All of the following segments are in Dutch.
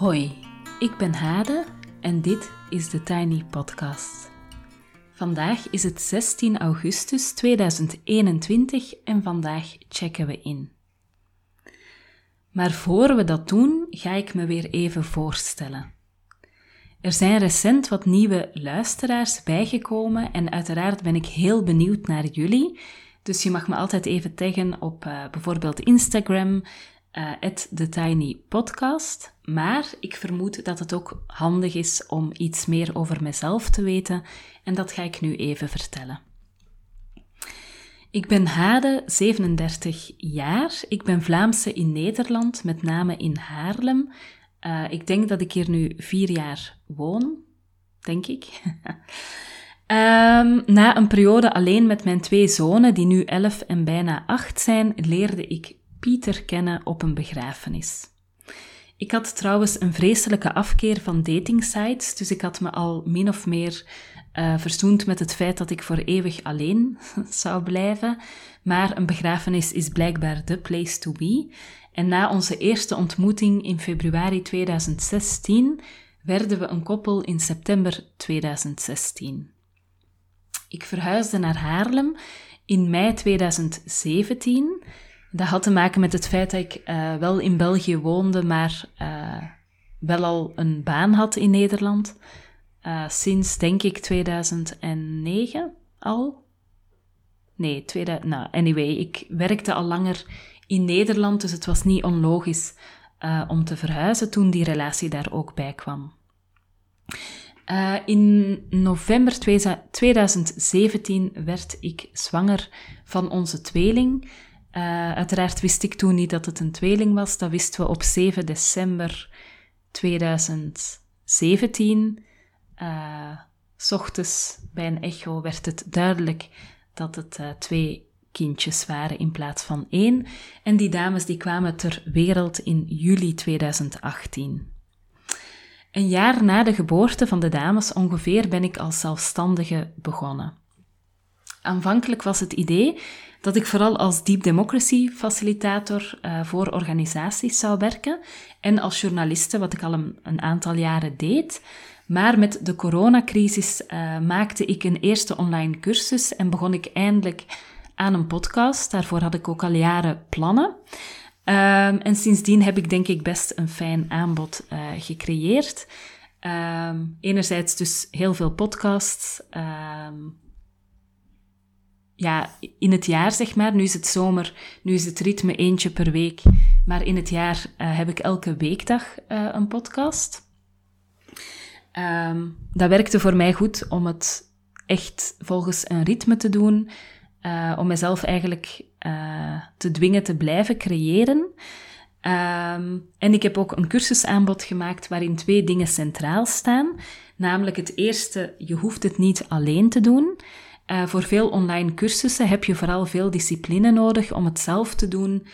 Hoi, ik ben Hade en dit is de Tiny Podcast. Vandaag is het 16 augustus 2021 en vandaag checken we in. Maar voor we dat doen, ga ik me weer even voorstellen. Er zijn recent wat nieuwe luisteraars bijgekomen en uiteraard ben ik heel benieuwd naar jullie. Dus je mag me altijd even taggen op uh, bijvoorbeeld Instagram, uh, The Tiny Podcast. Maar ik vermoed dat het ook handig is om iets meer over mezelf te weten en dat ga ik nu even vertellen. Ik ben Hade, 37 jaar. Ik ben Vlaamse in Nederland, met name in Haarlem. Uh, ik denk dat ik hier nu vier jaar woon, denk ik. um, na een periode alleen met mijn twee zonen, die nu 11 en bijna 8 zijn, leerde ik Pieter kennen op een begrafenis. Ik had trouwens een vreselijke afkeer van datingsites, dus ik had me al min of meer uh, verzoend met het feit dat ik voor eeuwig alleen zou blijven. Maar een begrafenis is blijkbaar the place to be. En na onze eerste ontmoeting in februari 2016 werden we een koppel in september 2016. Ik verhuisde naar Haarlem in mei 2017 dat had te maken met het feit dat ik uh, wel in België woonde, maar uh, wel al een baan had in Nederland. Uh, sinds, denk ik, 2009 al. Nee, 2000, nou, anyway, ik werkte al langer in Nederland, dus het was niet onlogisch om te verhuizen toen die relatie daar ook bij kwam. in november 2017 werd ik zwanger van onze tweeling. Uh, uiteraard wist ik toen niet dat het een tweeling was. Dat wisten we op 7 december 2017. Uh, s ochtends bij een echo werd het duidelijk dat het uh, twee kindjes waren in plaats van één. En die dames die kwamen ter wereld in juli 2018. Een jaar na de geboorte van de dames ongeveer ben ik als zelfstandige begonnen. Aanvankelijk was het idee dat ik vooral als deep democracy facilitator uh, voor organisaties zou werken en als journaliste, wat ik al een, aantal jaren deed. Maar met de coronacrisis uh, maakte ik een eerste online cursus en begon ik eindelijk aan een podcast. Daarvoor had ik ook al jaren plannen. Um, en sindsdien heb ik denk ik best een fijn aanbod uh, gecreëerd. Um, enerzijds dus heel veel podcasts, um, ja, in het jaar, zeg maar. Nu is het zomer, nu is het ritme eentje per week. Maar in het jaar uh, heb ik elke weekdag uh, een podcast. Um, dat werkte voor mij goed om het echt volgens een ritme te doen. Uh, om mezelf eigenlijk te dwingen te blijven creëren. Um, en ik heb ook een cursusaanbod gemaakt waarin twee dingen centraal staan. Namelijk het eerste, je hoeft het niet alleen te doen. Uh, voor veel online cursussen heb je vooral veel discipline nodig om het zelf te doen.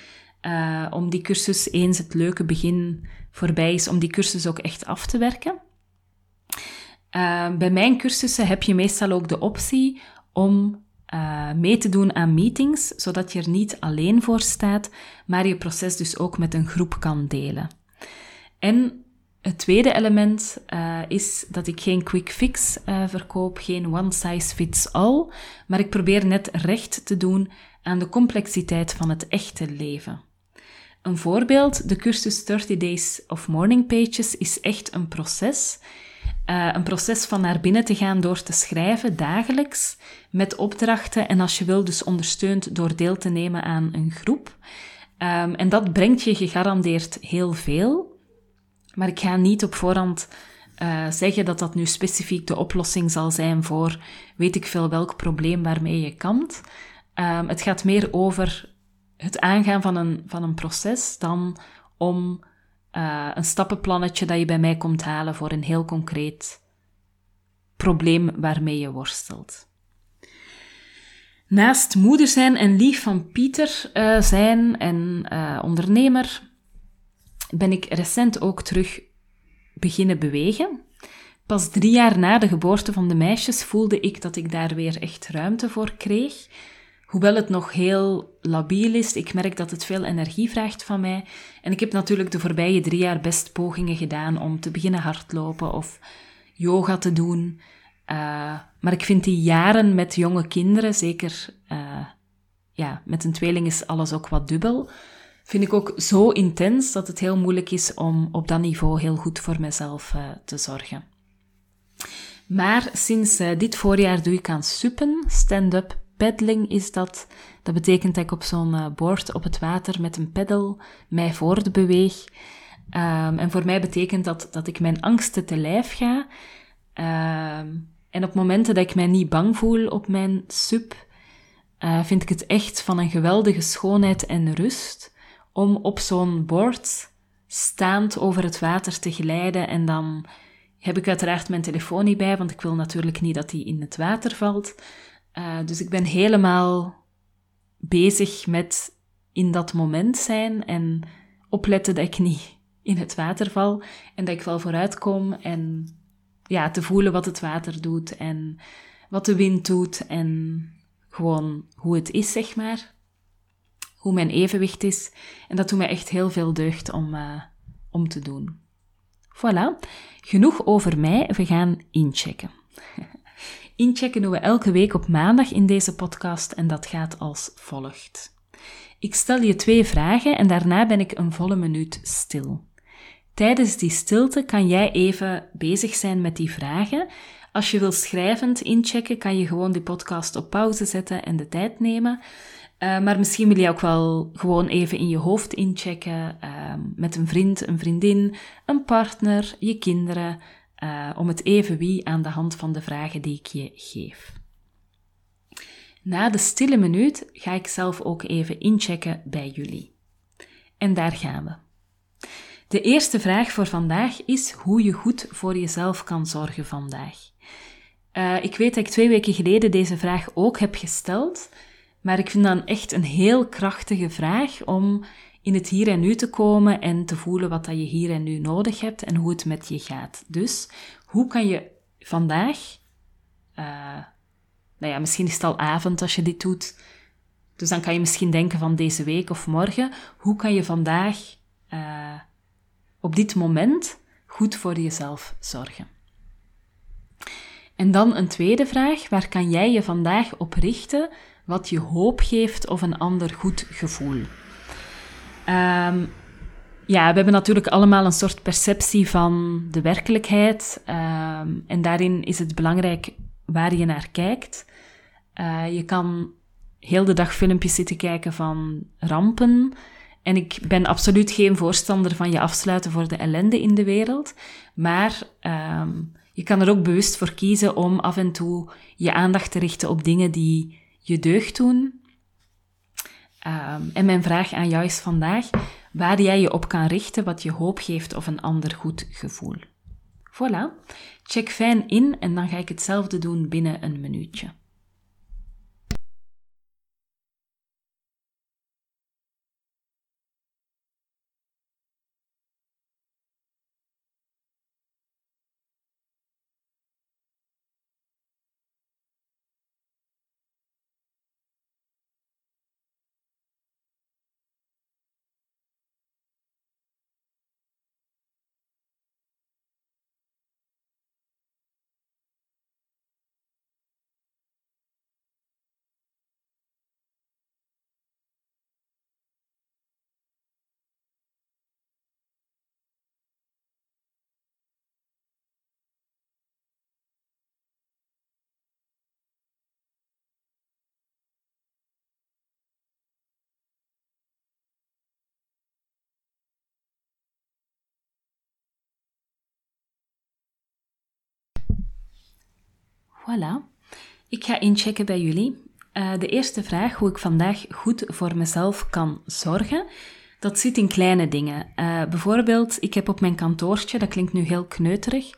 Uh, om die cursus, eens het leuke begin voorbij is, om die cursus ook echt af te werken. Uh, bij mijn cursussen heb je meestal ook de optie om mee te doen aan meetings, zodat je er niet alleen voor staat, maar je proces dus ook met een groep kan delen. En het tweede element uh, is dat ik geen quick fix uh, verkoop, geen one size fits all, maar ik probeer net recht te doen aan de complexiteit van het echte leven. Een voorbeeld, de cursus 30 Days of Morning Pages is echt een proces. Uh, een proces van naar binnen te gaan door te schrijven dagelijks met opdrachten en als je wil dus ondersteund door deel te nemen aan een groep. Um, en dat brengt je gegarandeerd heel veel. Maar ik ga niet op voorhand uh, zeggen dat dat nu specifiek de oplossing zal zijn voor weet ik veel welk probleem waarmee je kampt. Um, het gaat meer over het aangaan van een, van een proces dan om uh, een stappenplannetje dat je bij mij komt halen voor een heel concreet probleem waarmee je worstelt. Naast moeder zijn en lief van Pieter uh, zijn en ondernemer, ben ik recent ook terug beginnen bewegen. Pas drie jaar na de geboorte van de meisjes voelde ik dat ik daar weer echt ruimte voor kreeg. hoewel het nog heel labiel is, ik merk dat het veel energie vraagt van mij. En ik heb natuurlijk de voorbije drie jaar best pogingen gedaan om te beginnen hardlopen of yoga te doen. Uh, maar ik vind die jaren met jonge kinderen, zeker uh, ja, met een tweeling is alles ook wat dubbel, vind ik ook zo intens dat het heel moeilijk is om op dat niveau heel goed voor mezelf uh, te zorgen. Maar sinds dit voorjaar doe ik aan suppen, stand-up paddling is dat. Dat betekent dat ik op zo'n uh, op het water met een peddel mij voortbeweeg. Um, en voor mij betekent dat dat ik mijn angsten te lijf ga. Um, en op momenten dat ik mij niet bang voel op mijn uh, vind ik het echt van een geweldige schoonheid en rust om op zo'n board staand over het water te glijden. En dan heb ik uiteraard mijn telefoon niet bij, want ik wil natuurlijk niet dat die in het water valt. Uh, dus ik ben helemaal bezig met in dat moment zijn en opletten dat ik niet in het water val en dat ik wel vooruit kom en ja, te voelen wat het water doet en wat de wind doet en gewoon hoe het is, zeg maar. Hoe mijn evenwicht is. En dat doet mij echt heel veel deugd om, uh, om te doen. Voilà, genoeg over mij. We gaan inchecken. Inchecken doen we elke week op maandag in deze podcast en dat gaat als volgt. Ik stel je twee vragen en daarna ben ik een volle minuut stil. Tijdens die stilte kan jij even bezig zijn met die vragen. Als je wil schrijvend inchecken, kan je gewoon die podcast op pauze zetten en de tijd nemen. Uh, maar misschien wil je ook wel gewoon even in je hoofd inchecken uh, met een vriend, een vriendin, een partner, je kinderen, uh, om het even wie aan de hand van de vragen die ik je geef. Na de stille minuut ga ik zelf ook even inchecken bij jullie. En daar gaan we. De eerste vraag voor vandaag is hoe je goed voor jezelf kan zorgen vandaag. Uh, ik weet dat ik twee weken geleden deze vraag ook heb gesteld, maar ik vind dan echt een heel krachtige vraag om in het hier en nu te komen en te voelen wat dat je hier en nu nodig hebt en hoe het met je gaat. Dus hoe kan je vandaag, uh, nou ja, misschien is het al avond als je dit doet, dus dan kan je misschien denken van deze week of morgen, hoe kan je vandaag uh, op dit moment goed voor jezelf zorgen? En dan een tweede vraag, waar kan jij je vandaag op richten wat je hoop geeft of een ander goed gevoel? Um, ja, we hebben natuurlijk allemaal een soort perceptie van de werkelijkheid. Um, en daarin is het belangrijk waar je naar kijkt. Uh, je kan heel de dag filmpjes zitten kijken van rampen. En ik ben absoluut geen voorstander van je afsluiten voor de ellende in de wereld. Maar um, je kan er ook bewust voor kiezen om af en toe je aandacht te richten op dingen die je deugd doen, Um, en mijn vraag aan jou is vandaag waar jij je op kan richten wat je hoop geeft of een ander goed gevoel. Voilà, check fijn in en dan ga ik hetzelfde doen binnen een minuutje. Ik ga inchecken bij jullie. Uh, de eerste vraag, hoe ik vandaag goed voor mezelf kan zorgen, dat zit in kleine dingen. Uh, bijvoorbeeld, ik heb op mijn kantoortje, dat klinkt nu heel kneuterig,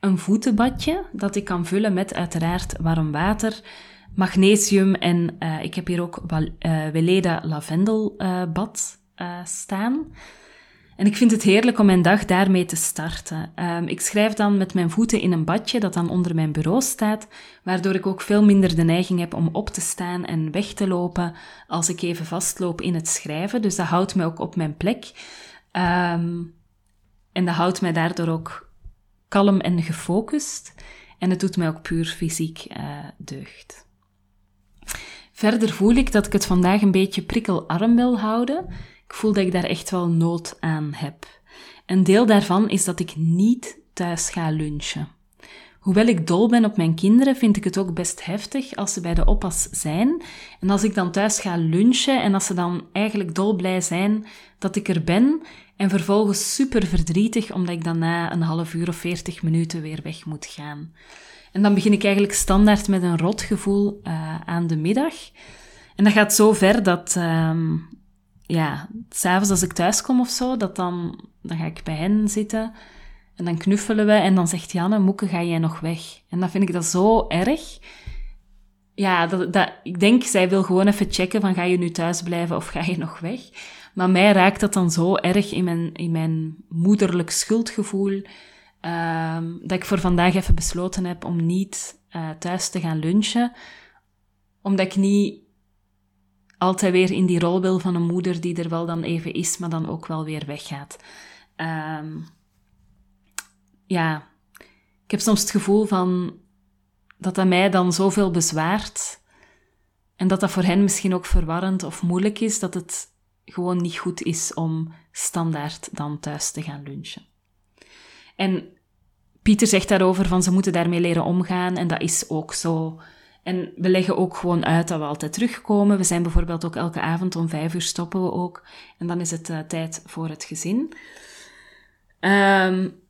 een voetenbadje dat ik kan vullen met uiteraard warm water, magnesium en uh, ik heb hier ook Weleda lavendelbad staan. En ik vind het heerlijk om mijn dag daarmee te starten. Ehm, ik schrijf dan met mijn voeten in een badje dat dan onder mijn bureau staat, waardoor ik ook veel minder de neiging heb om op te staan en weg te lopen als ik even vastloop in het schrijven. Dus dat houdt mij ook op mijn plek. Ehm, en dat houdt mij daardoor ook kalm en gefocust. En het doet mij ook puur fysiek uh, deugd. Verder voel ik dat ik het vandaag een beetje prikkelarm wil houden. Ik voel dat ik daar echt wel nood aan heb. Een deel daarvan is dat ik niet thuis ga lunchen. Hoewel ik dol ben op mijn kinderen, vind ik het ook best heftig als ze bij de oppas zijn. En als ik dan thuis ga lunchen en als ze dan eigenlijk dolblij zijn dat ik er ben, en vervolgens super verdrietig omdat ik dan na een half uur of veertig minuten weer weg moet gaan. En dan begin ik eigenlijk standaard met een rotgevoel uh, aan de middag. En dat gaat zo ver dat, uh, ja, s'avonds als ik thuis kom of zo, dat dan, dan ga ik bij hen zitten en dan knuffelen we en dan zegt Janne, Moeke, ga jij nog weg? En dan vind ik dat zo erg. Ja, dat, dat, ik denk, zij wil gewoon even checken van, ga je nu thuis blijven of ga je nog weg? Maar mij raakt dat dan zo erg in mijn, in mijn moederlijk schuldgevoel, um, dat ik voor vandaag even besloten heb om niet uh, thuis te gaan lunchen, omdat ik niet altijd weer in die rol wil van een moeder die er wel dan even is, maar dan ook wel weer weggaat. Um, ja, ik heb soms het gevoel van dat dat mij dan zoveel bezwaart en dat dat voor hen misschien ook verwarrend of moeilijk is, dat het gewoon niet goed is om standaard dan thuis te gaan lunchen. En Pieter zegt daarover van ze moeten daarmee leren omgaan en dat is ook zo. En we leggen ook gewoon uit dat we altijd terugkomen. We zijn bijvoorbeeld ook elke avond om vijf uur stoppen we ook. En dan is het uh, tijd voor het gezin. Um,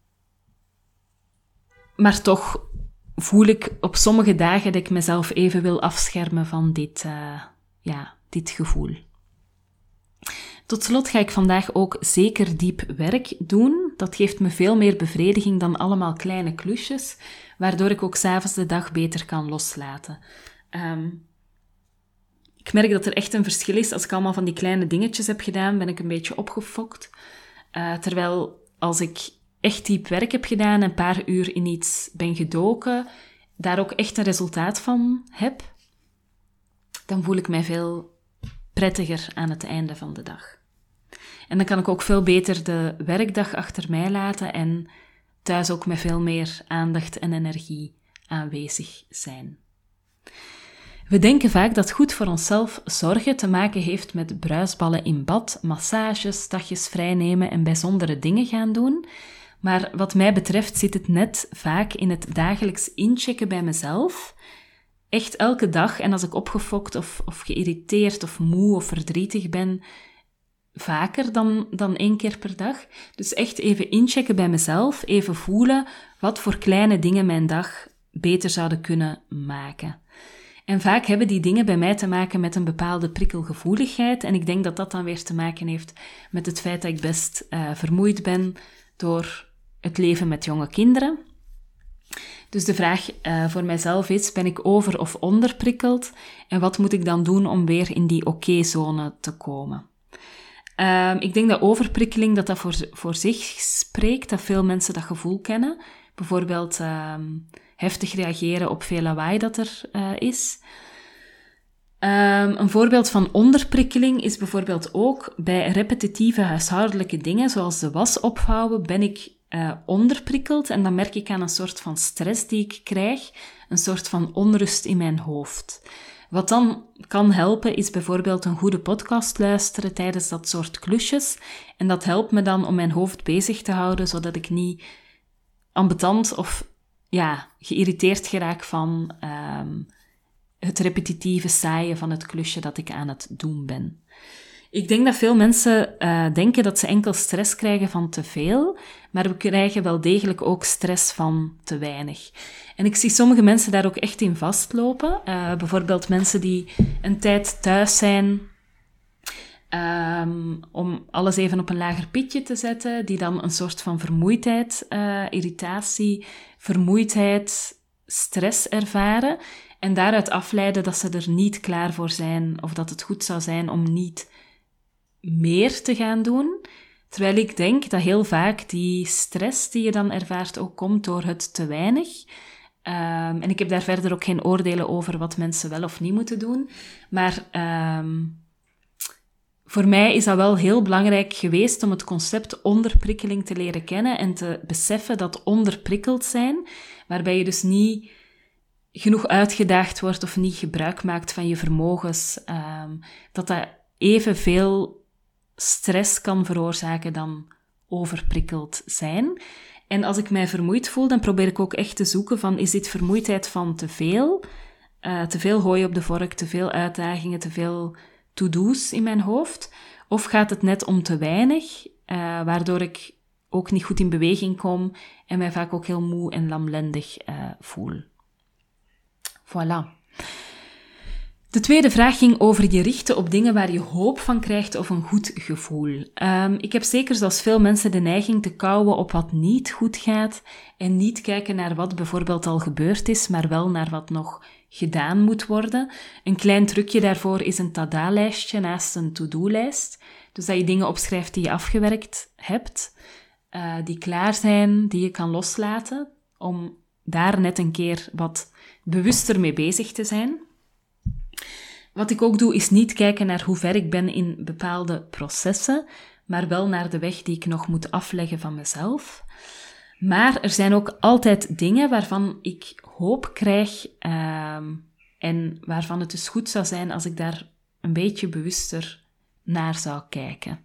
maar toch voel ik op sommige dagen dat ik mezelf even wil afschermen van dit, uh, ja, dit gevoel. Tot slot ga ik vandaag ook zeker diep werk doen. Dat geeft me veel meer bevrediging dan allemaal kleine klusjes, waardoor ik ook s'avonds de dag beter kan loslaten. Um, ik merk dat er echt een verschil is. Als ik allemaal van die kleine dingetjes heb gedaan, ben ik een beetje opgefokt. Uh, terwijl als ik echt diep werk heb gedaan, een paar uur in iets ben gedoken, daar ook echt een resultaat van heb, dan voel ik mij veel prettiger aan het einde van de dag. En dan kan ik ook veel beter de werkdag achter mij laten en thuis ook met veel meer aandacht en energie aanwezig zijn. We denken vaak dat goed voor onszelf zorgen te maken heeft met bruisballen in bad, massages, dagjes vrijnemen en bijzondere dingen gaan doen. Maar wat mij betreft zit het net vaak in het dagelijks inchecken bij mezelf. Echt elke dag. En als ik opgefokt of, of geïrriteerd of moe of verdrietig ben, vaker dan, dan één keer per dag. Dus echt even inchecken bij mezelf, even voelen wat voor kleine dingen mijn dag beter zouden kunnen maken. En vaak hebben die dingen bij mij te maken met een bepaalde prikkelgevoeligheid. En ik denk dat dat dan weer te maken heeft met het feit dat ik best uh, vermoeid ben door het leven met jonge kinderen. Dus de vraag uh, voor mijzelf is: ben ik over of onderprikkeld? En wat moet ik dan doen om weer in die oké-zone te komen? Um, ik denk dat overprikkeling dat dat voor, zich spreekt, dat veel mensen dat gevoel kennen. Bijvoorbeeld um, heftig reageren op veel lawaai dat er uh, is. Um, een voorbeeld van onderprikkeling is bijvoorbeeld ook bij repetitieve huishoudelijke dingen, zoals de was opvouwen, ben ik uh, onderprikkeld en dan merk ik aan een soort van stress die ik krijg, een soort van onrust in mijn hoofd. Wat dan kan helpen is bijvoorbeeld een goede podcast luisteren tijdens dat soort klusjes. En dat helpt me dan om mijn hoofd bezig te houden, zodat ik niet ambetant of ja, geïrriteerd geraak van um, het repetitieve saaien van het klusje dat ik aan het doen ben. Ik denk dat veel mensen uh, denken dat ze enkel stress krijgen van te veel, maar we krijgen wel degelijk ook stress van te weinig. En ik zie sommige mensen daar ook echt in vastlopen. Uh, bijvoorbeeld mensen die een tijd thuis zijn um, om alles even op een lager pitje te zetten, die dan een soort van vermoeidheid, uh, irritatie, vermoeidheid, stress ervaren. En daaruit afleiden dat ze er niet klaar voor zijn of dat het goed zou zijn om niet meer te gaan doen. Terwijl ik denk dat heel vaak die stress die je dan ervaart ook komt door het te weinig. Ehm, en ik heb daar verder ook geen oordelen over wat mensen wel of niet moeten doen. Maar ehm, voor mij is dat wel heel belangrijk geweest om het concept onderprikkeling te leren kennen en te beseffen dat onderprikkeld zijn, waarbij je dus niet genoeg uitgedaagd wordt of niet gebruik maakt van je vermogens, um, dat dat evenveel stress kan veroorzaken dan overprikkeld zijn. En als ik mij vermoeid voel, dan probeer ik ook echt te zoeken van, is dit vermoeidheid van te veel? Uh, te veel hooi op de vork, te veel uitdagingen, te veel to-do's in mijn hoofd? Of gaat het net om te weinig, uh, waardoor ik ook niet goed in beweging kom en mij vaak ook heel moe en lamlendig uh, voel? Voilà. De tweede vraag ging over je richten op dingen waar je hoop van krijgt of een goed gevoel. Um, ik heb zeker zoals veel mensen de neiging te kouwen op wat niet goed gaat en niet kijken naar wat bijvoorbeeld al gebeurd is, maar wel naar wat nog gedaan moet worden. Een klein trucje daarvoor is een tada-lijstje naast een to-do-lijst. Dus dat je dingen opschrijft die je afgewerkt hebt, uh, die klaar zijn, die je kan loslaten, om daar net een keer wat bewuster mee bezig te zijn. Wat ik ook doe, is niet kijken naar hoe ver ik ben in bepaalde processen, maar wel naar de weg die ik nog moet afleggen van mezelf. Maar er zijn ook altijd dingen waarvan ik hoop krijg ehm, en waarvan het dus goed zou zijn als ik daar een beetje bewuster naar zou kijken.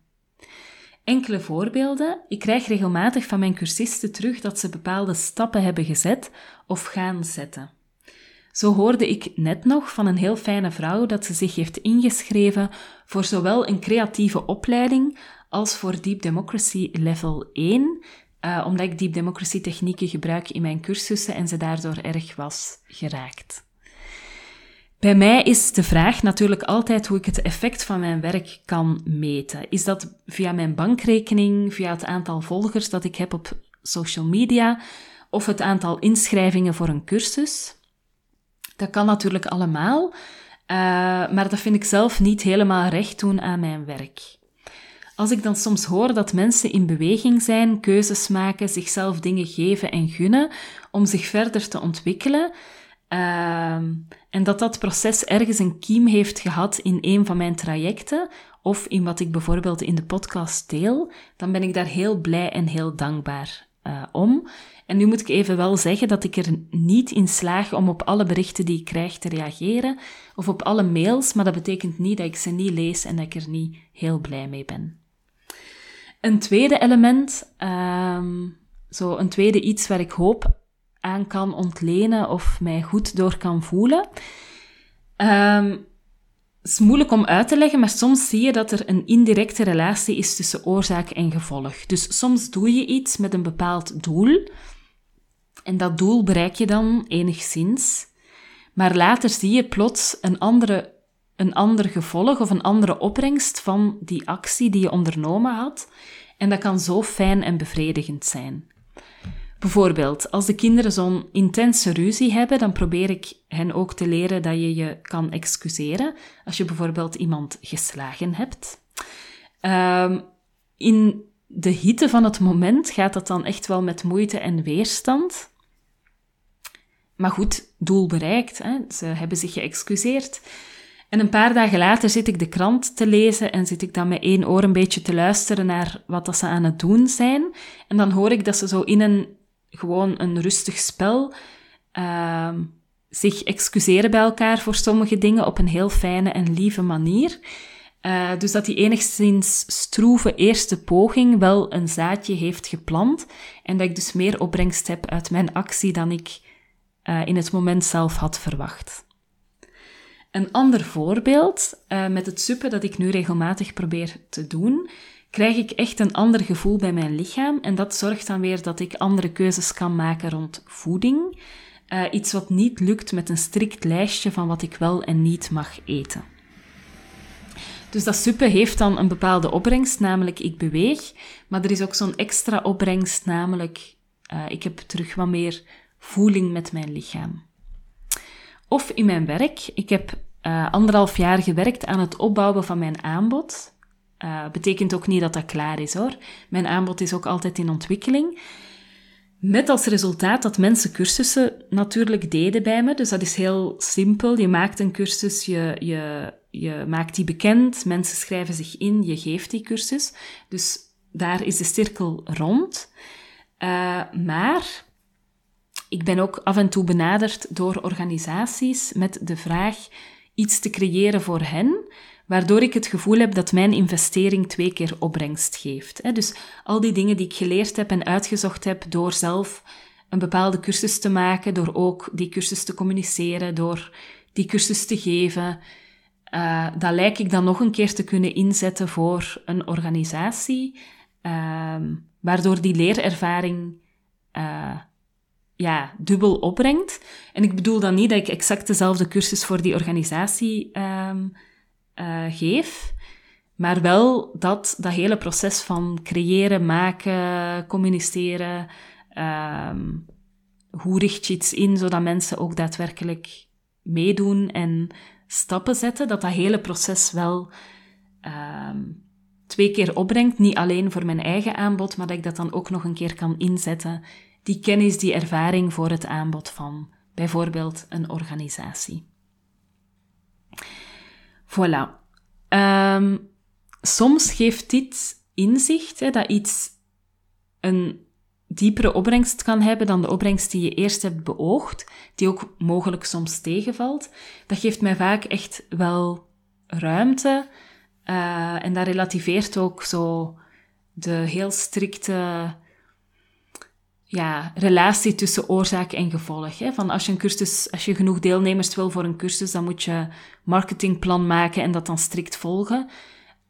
Enkele voorbeelden. Ik krijg regelmatig van mijn cursisten terug dat ze bepaalde stappen hebben gezet of gaan zetten. Zo hoorde ik net nog van een heel fijne vrouw dat ze zich heeft ingeschreven voor zowel een creatieve opleiding als voor Deep Democracy Level 1, uh, omdat ik Deep Democracy technieken gebruik in mijn cursussen en ze daardoor erg was geraakt. Bij mij is de vraag natuurlijk altijd hoe ik het effect van mijn werk kan meten. Is dat via mijn bankrekening, via het aantal volgers dat ik heb op social media of het aantal inschrijvingen voor een cursus? Dat kan natuurlijk allemaal, uh, maar dat vind ik zelf niet helemaal recht doen aan mijn werk. Als ik dan soms hoor dat mensen in beweging zijn, keuzes maken, zichzelf dingen geven en gunnen om zich verder te ontwikkelen, uh, en dat dat proces ergens een kiem heeft gehad in een van mijn trajecten of in wat ik bijvoorbeeld in de podcast deel, dan ben ik daar heel blij en heel dankbaar uh, om. En nu moet ik even wel zeggen dat ik er niet in slaag om op alle berichten die ik krijg te reageren, of op alle mails, maar dat betekent niet dat ik ze niet lees en dat ik er niet heel blij mee ben. Een tweede element, um, zo een tweede iets waar ik hoop aan kan ontlenen of mij goed door kan voelen. Um, het is moeilijk om uit te leggen, maar soms zie je dat er een indirecte relatie is tussen oorzaak en gevolg. Dus soms doe je iets met een bepaald doel. En dat doel bereik je dan enigszins. Maar later zie je plots een, andere, een ander gevolg of een andere opbrengst van die actie die je ondernomen had. En dat kan zo fijn en bevredigend zijn. Bijvoorbeeld, als de kinderen zo'n intense ruzie hebben, dan probeer ik hen ook te leren dat je je kan excuseren als je bijvoorbeeld iemand geslagen hebt. Um, in de hitte van het moment gaat dat dan echt wel met moeite en weerstand. Maar goed, doel bereikt. Hè? Ze hebben zich geëxcuseerd. En een paar dagen later zit ik de krant te lezen en zit ik dan met één oor een beetje te luisteren naar wat dat ze aan het doen zijn. En dan hoor ik dat ze zo in een gewoon een rustig spel uh, zich excuseren bij elkaar voor sommige dingen op een heel fijne en lieve manier. Uh, dus dat die enigszins stroeve eerste poging wel een zaadje heeft geplant en dat ik dus meer opbrengst heb uit mijn actie dan ik uh, in het moment zelf had verwacht. Een ander voorbeeld uh, met het suppen dat ik nu regelmatig probeer te doen, krijg ik echt een ander gevoel bij mijn lichaam en dat zorgt dan weer dat ik andere keuzes kan maken rond voeding. Uh, iets wat niet lukt met een strikt lijstje van wat ik wel en niet mag eten. Dus dat suppen heeft dan een bepaalde opbrengst, namelijk ik beweeg, maar er is ook zo'n extra opbrengst, namelijk ik heb terug wat meer voeling met mijn lichaam. Of in mijn werk. Ik heb uh, anderhalf jaar gewerkt aan het opbouwen van mijn aanbod. Uh, betekent ook niet dat dat klaar is hoor. Mijn aanbod is ook altijd in ontwikkeling. Met als resultaat dat mensen cursussen natuurlijk deden bij me. Dus dat is heel simpel. Je maakt een cursus, je, je, je maakt die bekend, mensen schrijven zich in, je geeft die cursus. Dus daar is de cirkel rond. Uh, maar ik ben ook af en toe benaderd door organisaties met de vraag iets te creëren voor hen, waardoor ik het gevoel heb dat mijn investering twee keer opbrengst geeft. Dus al die dingen die ik geleerd heb en uitgezocht heb door zelf een bepaalde cursus te maken, door ook die cursus te communiceren, door die cursus te geven, uh, dat lijkt ik dan nog een keer te kunnen inzetten voor een organisatie, uh, waardoor die leerervaring uh, ja, dubbel opbrengt. En ik bedoel dan niet dat ik exact dezelfde cursus voor die organisatie um, uh, geef, maar wel dat dat hele proces van creëren, maken, communiceren, um, hoe richt je iets in zodat mensen ook daadwerkelijk meedoen en stappen zetten, dat dat hele proces wel um, twee keer opbrengt. Niet alleen voor mijn eigen aanbod, maar dat ik dat dan ook nog een keer kan inzetten die kennis, die ervaring voor het aanbod van bijvoorbeeld een organisatie. Voilà. Um, soms geeft dit inzicht hè, dat iets een diepere opbrengst kan hebben dan de opbrengst die je eerst hebt beoogd, die ook mogelijk soms tegenvalt. Dat geeft mij vaak echt wel ruimte uh, en dat relativeert ook zo de heel strikte ja, relatie tussen oorzaak en gevolg. Hè? Van als je een cursus, als je genoeg deelnemers wil voor een cursus, dan moet je marketingplan maken en dat dan strikt volgen.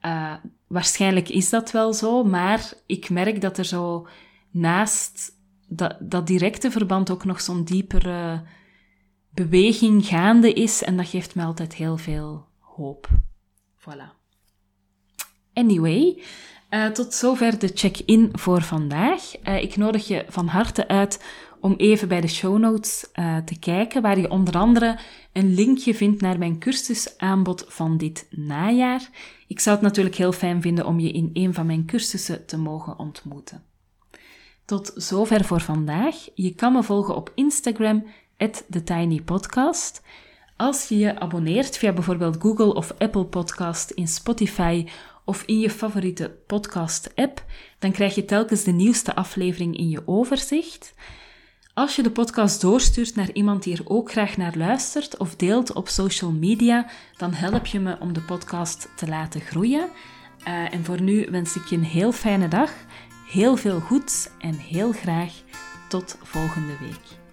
Uh, waarschijnlijk is dat wel zo, maar ik merk dat er zo naast dat, dat directe verband ook nog zo'n diepere beweging gaande is en dat geeft me altijd heel veel hoop. Voilà. Anyway, uh, tot zover de check-in voor vandaag. Uh, ik nodig je van harte uit om even bij de show notes uh, te kijken, waar je onder andere een linkje vindt naar mijn cursusaanbod van dit najaar. Ik zou het natuurlijk heel fijn vinden om je in een van mijn cursussen te mogen ontmoeten. Tot zover voor vandaag. Je kan me volgen op Instagram, TheTinyPodcast. Als je je abonneert via bijvoorbeeld Google of Apple Podcast in Spotify of in je favoriete podcast-app, dan krijg je telkens de nieuwste aflevering in je overzicht. Als je de podcast doorstuurt naar iemand die er ook graag naar luistert of deelt op social media, dan help je me om de podcast te laten groeien. Uh, en voor nu wens ik je een heel fijne dag, heel veel goeds en heel graag tot volgende week.